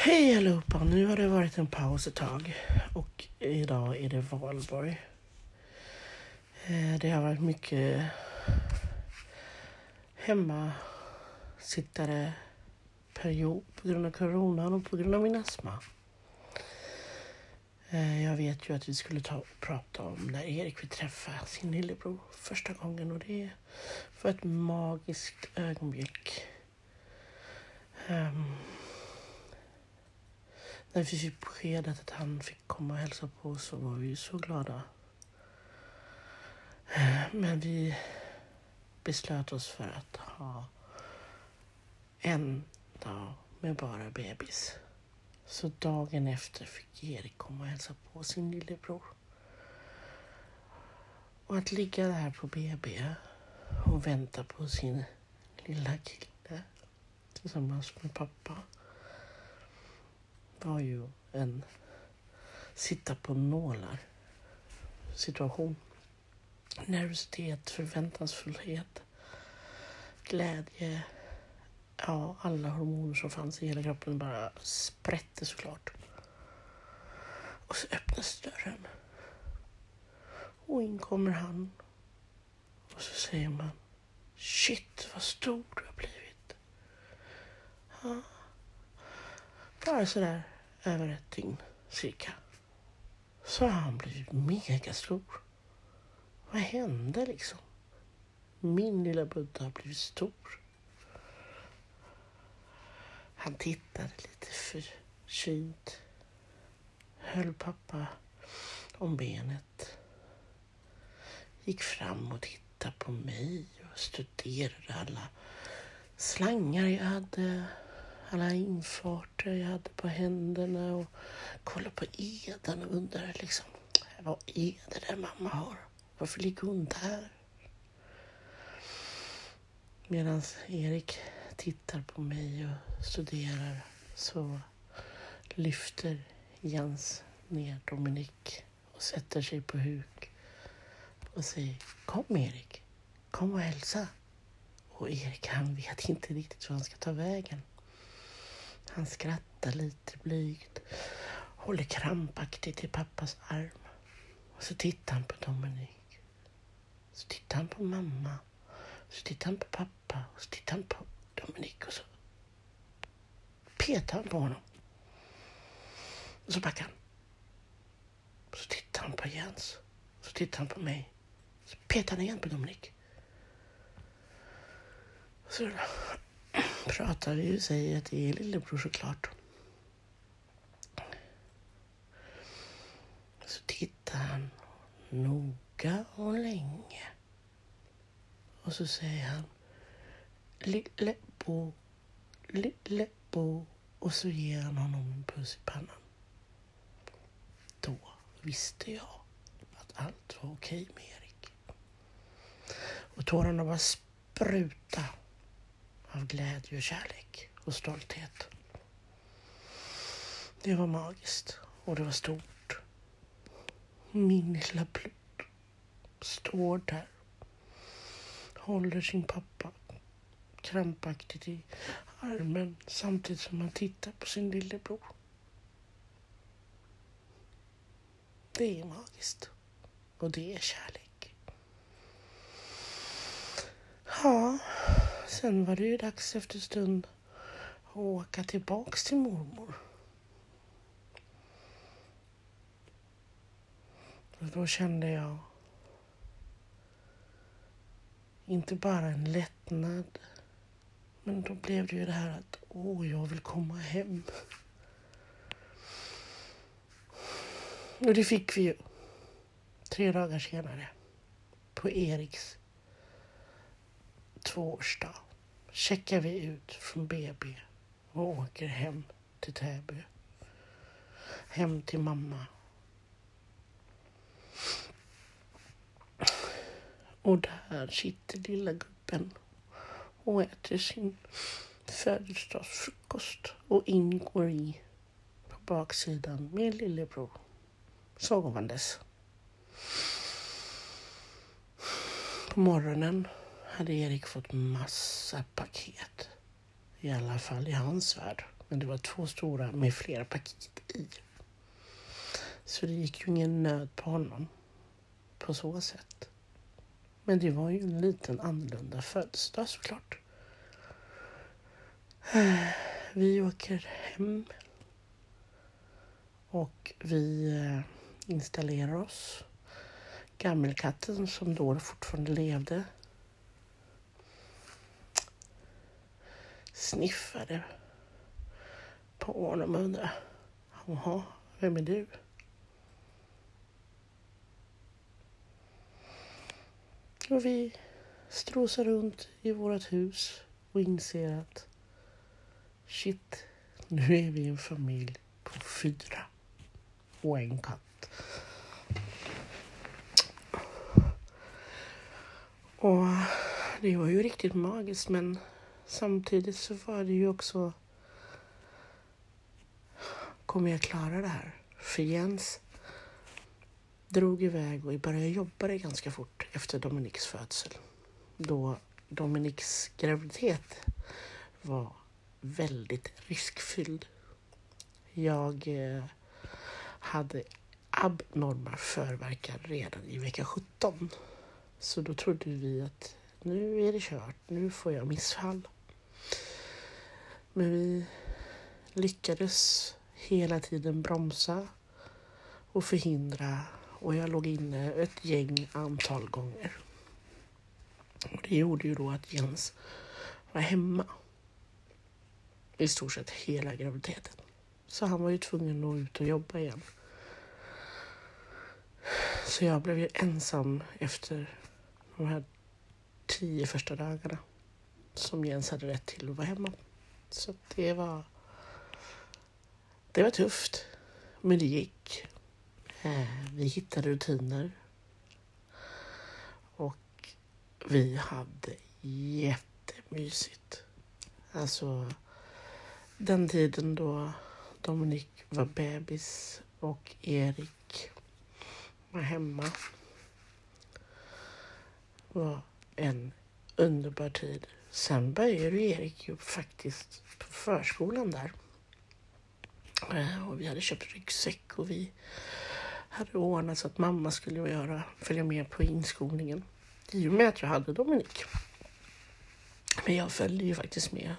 Hej allihopa! Nu har det varit en paus ett tag och idag är det valborg. Eh, det har varit mycket hemmasittare period på grund av coronan och på grund av min astma. Eh, jag vet ju att vi skulle ta och prata om när Erik fick träffa sin lillebror första gången och det var ett magiskt ögonblick. Um, när vi fick typ beskedet att han fick komma och hälsa på så var vi ju så glada. Men vi beslöt oss för att ha en dag med bara bebis. Så dagen efter fick Erik komma och hälsa på sin lillebror. Och att ligga där på BB och vänta på sin lilla kille tillsammans med pappa var ju en sitta på nålar situation. Nervositet, förväntansfullhet, glädje. Ja, alla hormoner som fanns i hela kroppen bara sprätte såklart. Och så öppnas dörren. Och in kommer han. Och så säger man Shit vad stor du har blivit. Ja. Bara sådär över ett dygn cirka. Så har han blivit megastor. Vad hände liksom? Min lilla Buddha har blivit stor. Han tittade lite försynt. Höll pappa om benet. Gick fram och tittade på mig och studerade alla slangar jag hade alla infarter jag hade på händerna och kollade på eden och undrade liksom, vad är det där mamma har? Varför ligger hon där? Medan Erik tittar på mig och studerar så lyfter Jens ner Dominik och sätter sig på huk och säger Kom Erik, kom och hälsa. Och Erik han vet inte riktigt hur han ska ta vägen. Han skrattar lite blygt, håller krampaktigt i pappas arm. Och så tittar han på Dominik. Så tittar han på mamma. Så tittar han på pappa. Och så tittar han på Dominik och så petar han på honom. Och så backar han. Och så tittar han på Jens. Och så tittar han på mig. Så petar han igen på Dominik. Så pratar ju och säger att det är lillebror såklart. Så tittar han noga och länge. Och så säger han Lillebo, Lillebo och så ger han honom en puss i pannan. Då visste jag att allt var okej med Erik. Och tårarna bara sprutade av glädje och kärlek och stolthet. Det var magiskt och det var stort. Min lilla Plutt står där, håller sin pappa krampaktigt i armen samtidigt som han tittar på sin lillebror. Det är magiskt och det är kärlek. Ja, sen var det ju dags efter stund att åka tillbaks till mormor. Och då kände jag inte bara en lättnad, men då blev det ju det här att åh, jag vill komma hem. Och det fick vi ju tre dagar senare på Eriks tvåårsdag checkar vi ut från BB och åker hem till Täby. Hem till mamma. Och där sitter lilla gubben och äter sin födelsedagsfrukost och ingår i på baksidan med lillebror sovandes. På morgonen hade Erik fått massa paket. I alla fall i hans värld. Men det var två stora med flera paket i. Så det gick ju ingen nöd på honom på så sätt. Men det var ju en liten annorlunda födelsedag såklart. Vi åker hem och vi eh, installerar oss. Gammelkatten som då fortfarande levde sniffade på honom och undrade Jaha, vem är du? Och vi strosar runt i vårt hus och inser att shit, nu är vi en familj på fyra och en katt. Och det var ju riktigt magiskt men samtidigt så var det ju också Kommer jag klara det här? För Jens drog iväg och började jobba det ganska fort efter Dominiks födsel. Då Dominiks graviditet var väldigt riskfylld. Jag eh, hade abnorma förverkar redan i vecka 17. Så då trodde vi att nu är det kört, nu får jag missfall. Men vi lyckades hela tiden bromsa och förhindra och jag låg inne ett gäng antal gånger. Och det gjorde ju då att Jens var hemma i stort sett hela graviditeten. Så han var ju tvungen att ut och jobba igen. Så jag blev ju ensam efter de här tio första dagarna som Jens hade rätt till att vara hemma. Så det var det var tufft, men det gick. Eh, vi hittade rutiner. Och vi hade jättemysigt. Alltså, den tiden då Dominik var bebis och Erik var hemma var en underbar tid. Sen började Erik ju faktiskt på förskolan där. Eh, och vi hade köpt ryggsäck och vi hade ordnat så att mamma skulle göra, följa med på inskolningen. I och med att jag hade Dominik. Men jag följde ju faktiskt med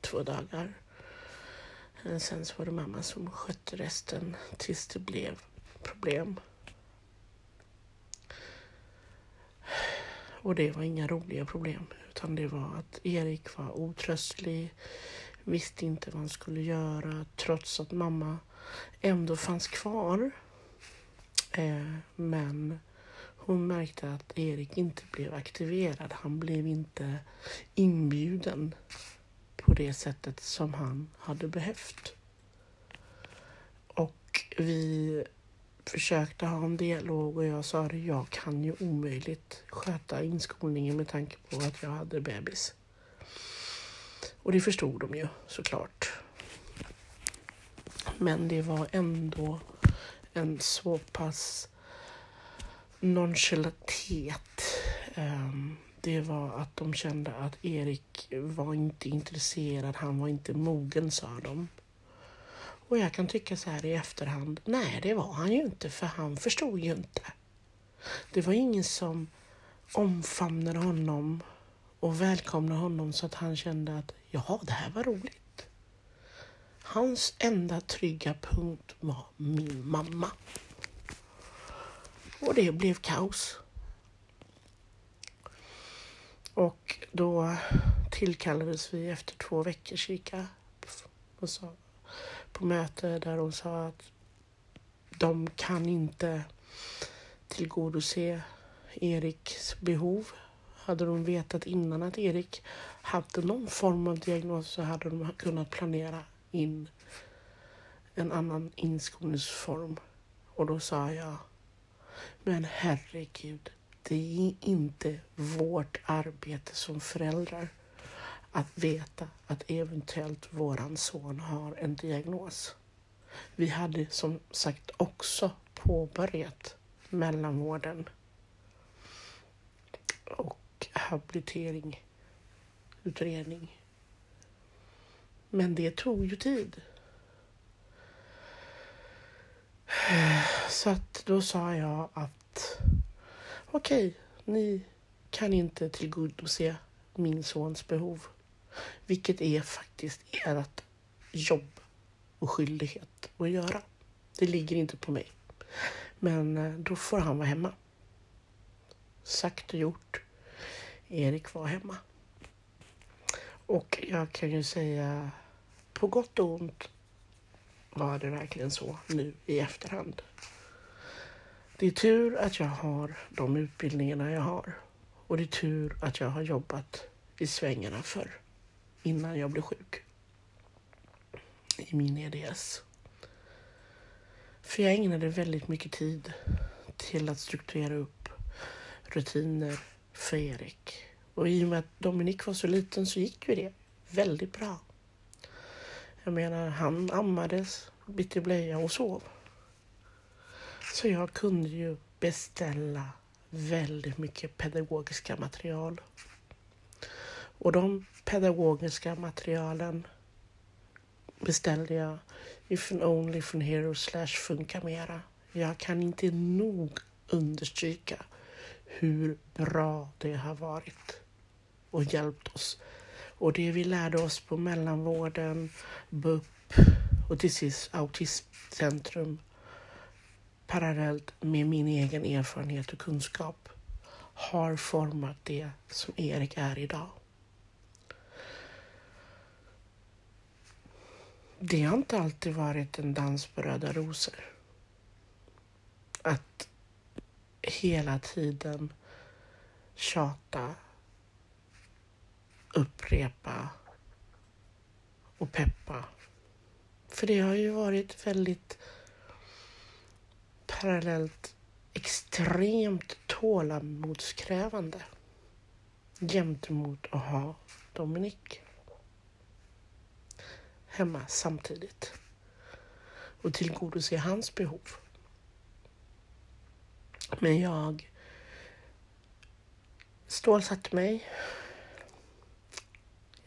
två dagar. Eh, sen så var det mamma som skötte resten tills det blev problem. Och det var inga roliga problem utan det var att Erik var otröstlig visste inte vad han skulle göra trots att mamma ändå fanns kvar. Eh, men hon märkte att Erik inte blev aktiverad. Han blev inte inbjuden på det sättet som han hade behövt. Och vi försökte ha en dialog och jag sa det, jag kan ju omöjligt sköta inskolningen med tanke på att jag hade bebis. Och det förstod de ju såklart. Men det var ändå en så pass nonchalantitet. Ehm, det var att de kände att Erik var inte intresserad, han var inte mogen sa de. Och jag kan tycka så här i efterhand, nej det var han ju inte för han förstod ju inte. Det var ingen som omfamnade honom och välkomnade honom så att han kände att jaha, det här var roligt. Hans enda trygga punkt var min mamma. Och det blev kaos. Och då tillkallades vi efter två veckor cirka och sa, på möte där hon sa att de kan inte tillgodose Eriks behov hade de vetat innan att Erik hade någon form av diagnos så hade de kunnat planera in en annan inskolningsform. Och då sa jag, men herregud, det är inte vårt arbete som föräldrar att veta att eventuellt våran son har en diagnos. Vi hade som sagt också påbörjat mellanvården. Och habilitering, utredning. Men det tog ju tid. Så att då sa jag att okej, okay, ni kan inte tillgodose min sons behov. Vilket är faktiskt ert jobb och skyldighet att göra. Det ligger inte på mig. Men eh, då får han vara hemma. Sagt och gjort. Erik var hemma. Och jag kan ju säga på gott och ont var det verkligen så nu i efterhand. Det är tur att jag har de utbildningarna jag har. Och det är tur att jag har jobbat i svängarna förr, innan jag blev sjuk. I min EDS. För jag ägnade väldigt mycket tid till att strukturera upp rutiner för Erik. Och i och med att Dominik var så liten så gick ju det väldigt bra. Jag menar, han ammades, bytte blöja och sov. Så jag kunde ju beställa väldigt mycket pedagogiska material. Och de pedagogiska materialen beställde jag ifrån Only från Hero slash Funka Mera. Jag kan inte nog understryka hur bra det har varit och hjälpt oss. Och det vi lärde oss på mellanvården, BUP och till sist Autismcentrum parallellt med min egen erfarenhet och kunskap har format det som Erik är idag. Det har inte alltid varit en dans på röda rosor. Att hela tiden tjata, upprepa och peppa. För det har ju varit väldigt parallellt extremt tålamodskrävande gentemot att ha Dominik hemma samtidigt och tillgodose hans behov. Men jag stålsatte mig.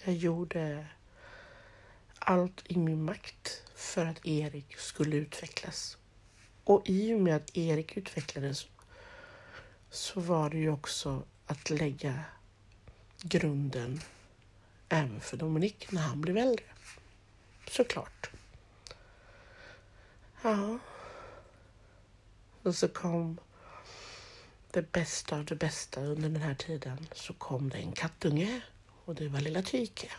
Jag gjorde allt i min makt för att Erik skulle utvecklas. Och i och med att Erik utvecklades så var det ju också att lägga grunden även för Dominik när han blev äldre. Såklart. Ja. Och så kom det bästa av det bästa under den här tiden. Så kom det en kattunge och det var lilla Tyke.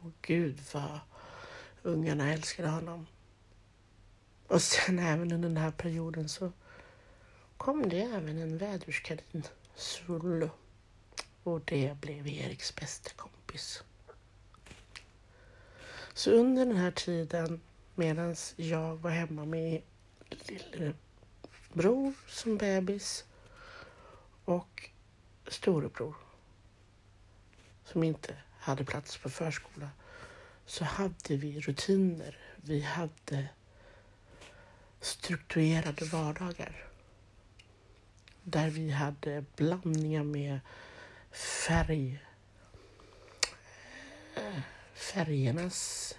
Och gud vad ungarna älskade honom. Och sen även under den här perioden så kom det även en väderskanin, Svullo. Och det blev Eriks bästa kompis. Så under den här tiden medan jag var hemma med lillebror som bebis och storebror som inte hade plats på förskola så hade vi rutiner. Vi hade strukturerade vardagar. Där vi hade blandningar med färg eh, färgernas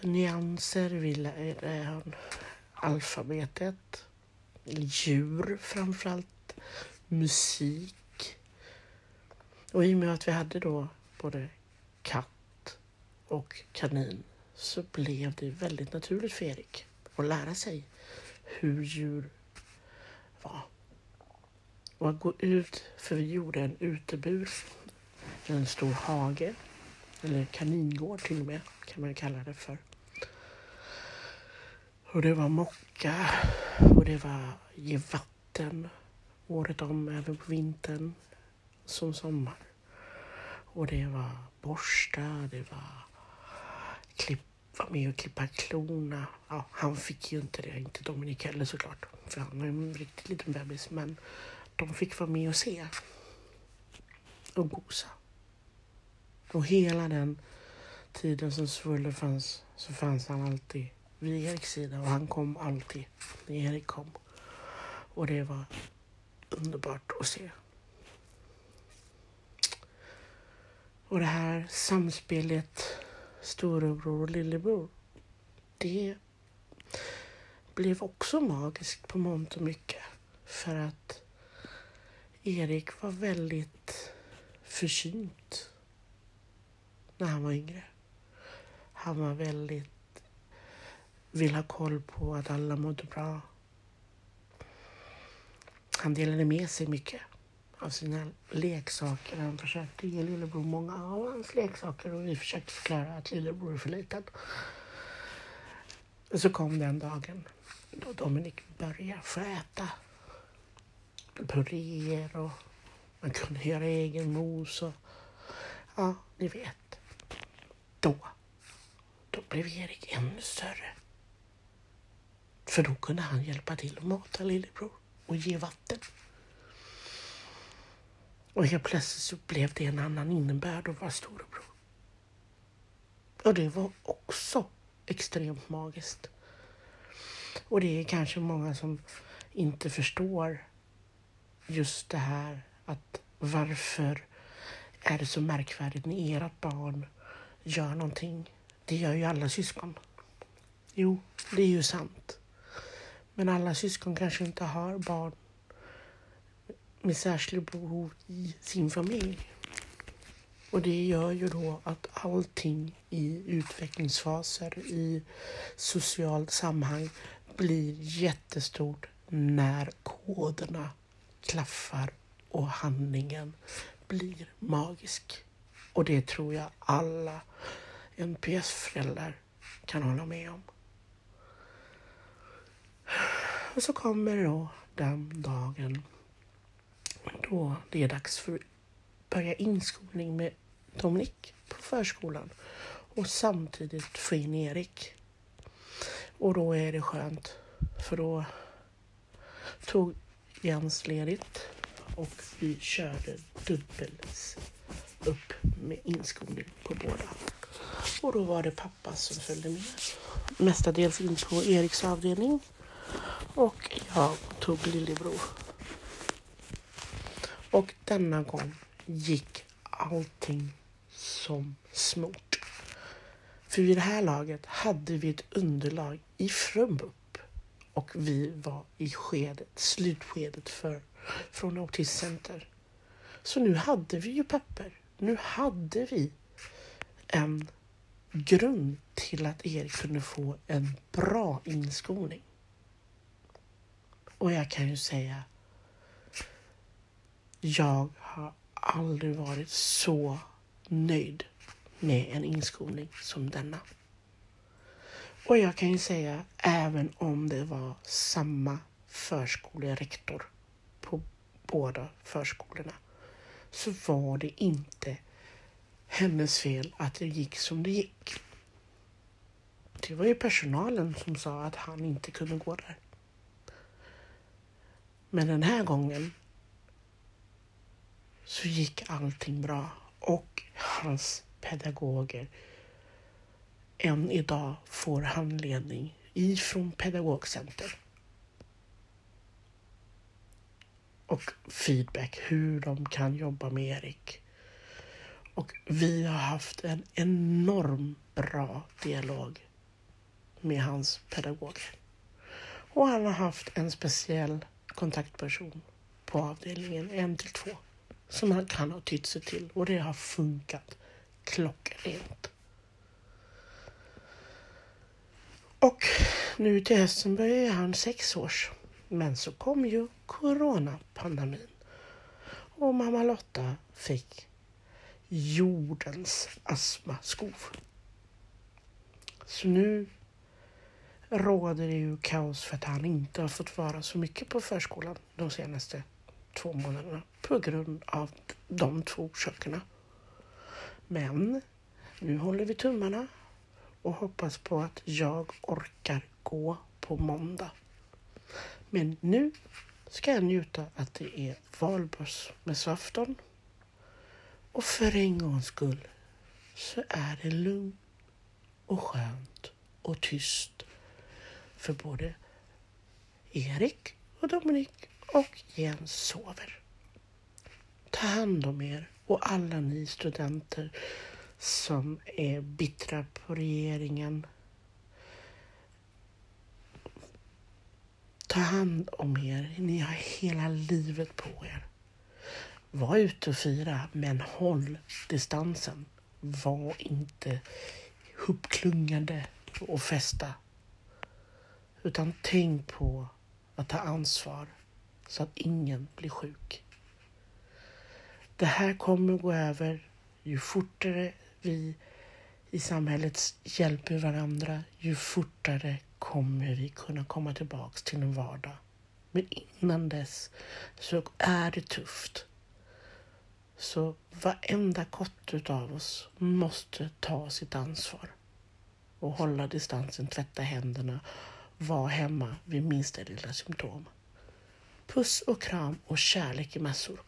nyanser. Vi lärde eh, alfabetet, djur framförallt, musik. Och i och med att vi hade då både katt och kanin så blev det väldigt naturligt för Erik att lära sig hur djur var. Och att gå ut, för vi gjorde en utebur, en stor hage, eller kaningård till och med, kan man kalla det för. Och det var mocka och det var ge vatten året om, även på vintern som sommar. Och det var borsta, det var klipp, var med och klippa klorna. Ja, han fick ju inte det, inte Dominik heller såklart, för han är en riktigt liten bebis. Men de fick vara med och se och gosa. Och hela den tiden som Svulle fanns så fanns han alltid vid Eriks sida och han kom alltid när Erik kom. Och det var underbart att se. Och det här samspelet storebror och lillebror, det blev också magiskt på mångt och mycket. För att Erik var väldigt försynt när han var yngre. Han var väldigt... Vill ha koll på att alla mådde bra. Han delade med sig mycket av sina leksaker. Han försökte ge lillebror många av hans leksaker och vi försökte förklara att lillebror är för liten. Så kom den dagen då Dominic började få äta puréer och man kunde göra egen mos och ja, ni vet. Då, då blev Erik ännu större. För då kunde han hjälpa till att mata lillebror och ge vatten. Och helt plötsligt så blev det en annan innebörd att vara storebror. Och det var också extremt magiskt. Och det är kanske många som inte förstår just det här att varför är det så märkvärdigt när ert barn gör någonting? Det gör ju alla syskon. Jo, det är ju sant. Men alla syskon kanske inte har barn med särskilda behov i sin familj. Och det gör ju då att allting i utvecklingsfaser, i socialt sammanhang blir jättestort när koderna klaffar och handlingen blir magisk. Och det tror jag alla NPS-föräldrar kan hålla med om. Och så kommer då den dagen då det är dags för att börja inskolning med Dominik på förskolan och samtidigt få in Erik. Och då är det skönt för då tog Jens ledigt och vi körde dubbels upp med inskolning på båda. Och då var det pappa som följde med. Mestadels in på Eriks avdelning och jag tog lillebror. Och denna gång gick allting som smort. För vid det här laget hade vi ett underlag i Frumbup och vi var i skedet, slutskedet för, från Autismcenter. Så nu hade vi ju papper. Nu hade vi en grund till att Erik kunde få en bra inskolning. Och jag kan ju säga, jag har aldrig varit så nöjd med en inskolning som denna. Och jag kan ju säga, även om det var samma förskolerektor på båda förskolorna, så var det inte hennes fel att det gick som det gick. Det var ju personalen som sa att han inte kunde gå där. Men den här gången så gick allting bra och hans pedagoger än idag får handledning ifrån Pedagogcenter. Och feedback hur de kan jobba med Erik. Och vi har haft en enorm bra dialog med hans pedagoger. Och han har haft en speciell kontaktperson på avdelningen, en till två, som han kan ha tytt sig till och det har funkat klockrent. Och nu till hösten börjar han sex års. Men så kom ju coronapandemin och mamma Lotta fick jordens astmaskov. Så nu råder det ju kaos för att han inte har fått vara så mycket på förskolan de senaste två månaderna på grund av de två orsakerna. Men nu håller vi tummarna och hoppas på att jag orkar gå på måndag. Men nu ska jag njuta att det är valborgsmässoafton och för en gångs skull så är det lugnt och skönt och tyst för både Erik och Dominik och Jens sover. Ta hand om er och alla ni studenter som är bittra på regeringen. Ta hand om er. Ni har hela livet på er. Var ute och fira, men håll distansen. Var inte uppklungade och festa. Utan tänk på att ta ansvar så att ingen blir sjuk. Det här kommer gå över ju fortare vi i samhället hjälper varandra, ju fortare kommer vi kunna komma tillbaks till en vardag. Men innan dess så är det tufft. Så varenda kott utav oss måste ta sitt ansvar och hålla distansen, tvätta händerna, vara hemma vid minsta lilla symptom. Puss och kram och kärlek i massor.